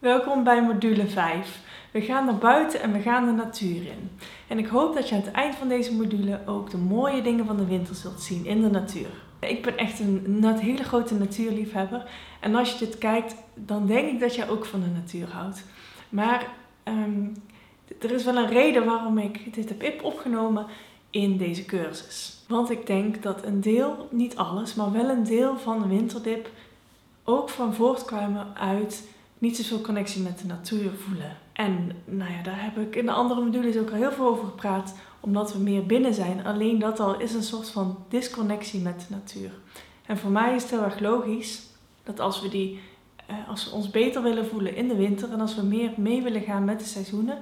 Welkom bij module 5. We gaan naar buiten en we gaan de natuur in. En ik hoop dat je aan het eind van deze module ook de mooie dingen van de winter zult zien in de natuur. Ik ben echt een hele grote natuurliefhebber. En als je dit kijkt, dan denk ik dat jij ook van de natuur houdt. Maar ehm, er is wel een reden waarom ik dit heb opgenomen in deze cursus. Want ik denk dat een deel, niet alles, maar wel een deel van de winterdip ook van voortkwamen uit niet zoveel connectie met de natuur voelen. En nou ja, daar heb ik in de andere modules ook al heel veel over gepraat, omdat we meer binnen zijn. Alleen dat al is een soort van disconnectie met de natuur. En voor mij is het heel erg logisch dat als we, die, eh, als we ons beter willen voelen in de winter en als we meer mee willen gaan met de seizoenen,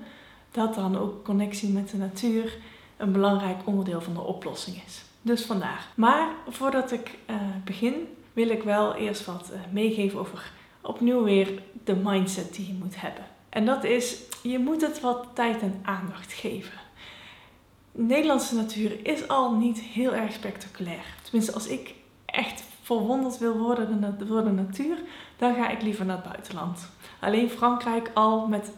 dat dan ook connectie met de natuur een belangrijk onderdeel van de oplossing is. Dus vandaar. Maar voordat ik uh, begin, wil ik wel eerst wat uh, meegeven over opnieuw weer de mindset die je moet hebben. En dat is, je moet het wat tijd en aandacht geven. Nederlandse natuur is al niet heel erg spectaculair. Tenminste, als ik echt verwonderd wil worden door de natuur, dan ga ik liever naar het buitenland. Alleen Frankrijk al met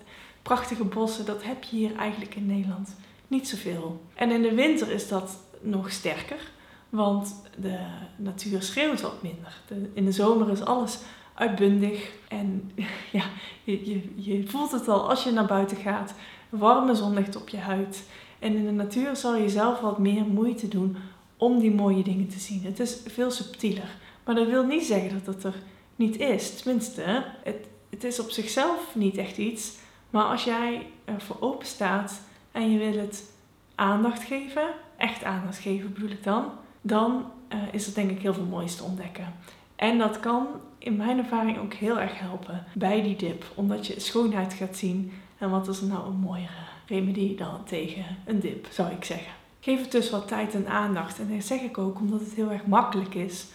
prachtige bossen, dat heb je hier eigenlijk in Nederland niet zoveel. En in de winter is dat nog sterker, want de natuur schreeuwt wat minder. in de zomer is alles uitbundig en ja, je, je, je voelt het al als je naar buiten gaat. Warme zonlicht op je huid. En in de natuur zal je zelf wat meer moeite doen om die mooie dingen te zien. Het is veel subtieler. Maar dat wil niet zeggen dat het er niet is. Tenminste, het, het is op zichzelf niet echt iets. Maar als jij ervoor open staat en je wil het aandacht geven, echt aandacht geven bedoel ik dan, dan uh, is er denk ik heel veel moois te ontdekken. En dat kan in mijn ervaring ook heel erg helpen bij die dip, omdat je schoonheid gaat zien. En wat is nou een mooiere remedie dan tegen een dip, zou ik zeggen. Geef het dus wat tijd en aandacht. En dat zeg ik ook omdat het heel erg makkelijk is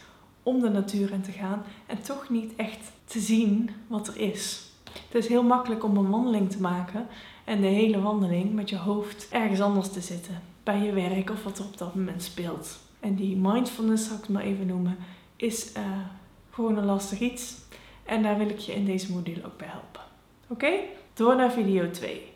om de natuur in te gaan en toch niet echt te zien wat er is. Het is heel makkelijk om een wandeling te maken en de hele wandeling met je hoofd ergens anders te zitten. Bij je werk of wat er op dat moment speelt. En die mindfulness, zal ik het maar even noemen, is uh, gewoon een lastig iets. En daar wil ik je in deze module ook bij helpen. Oké, door naar video 2.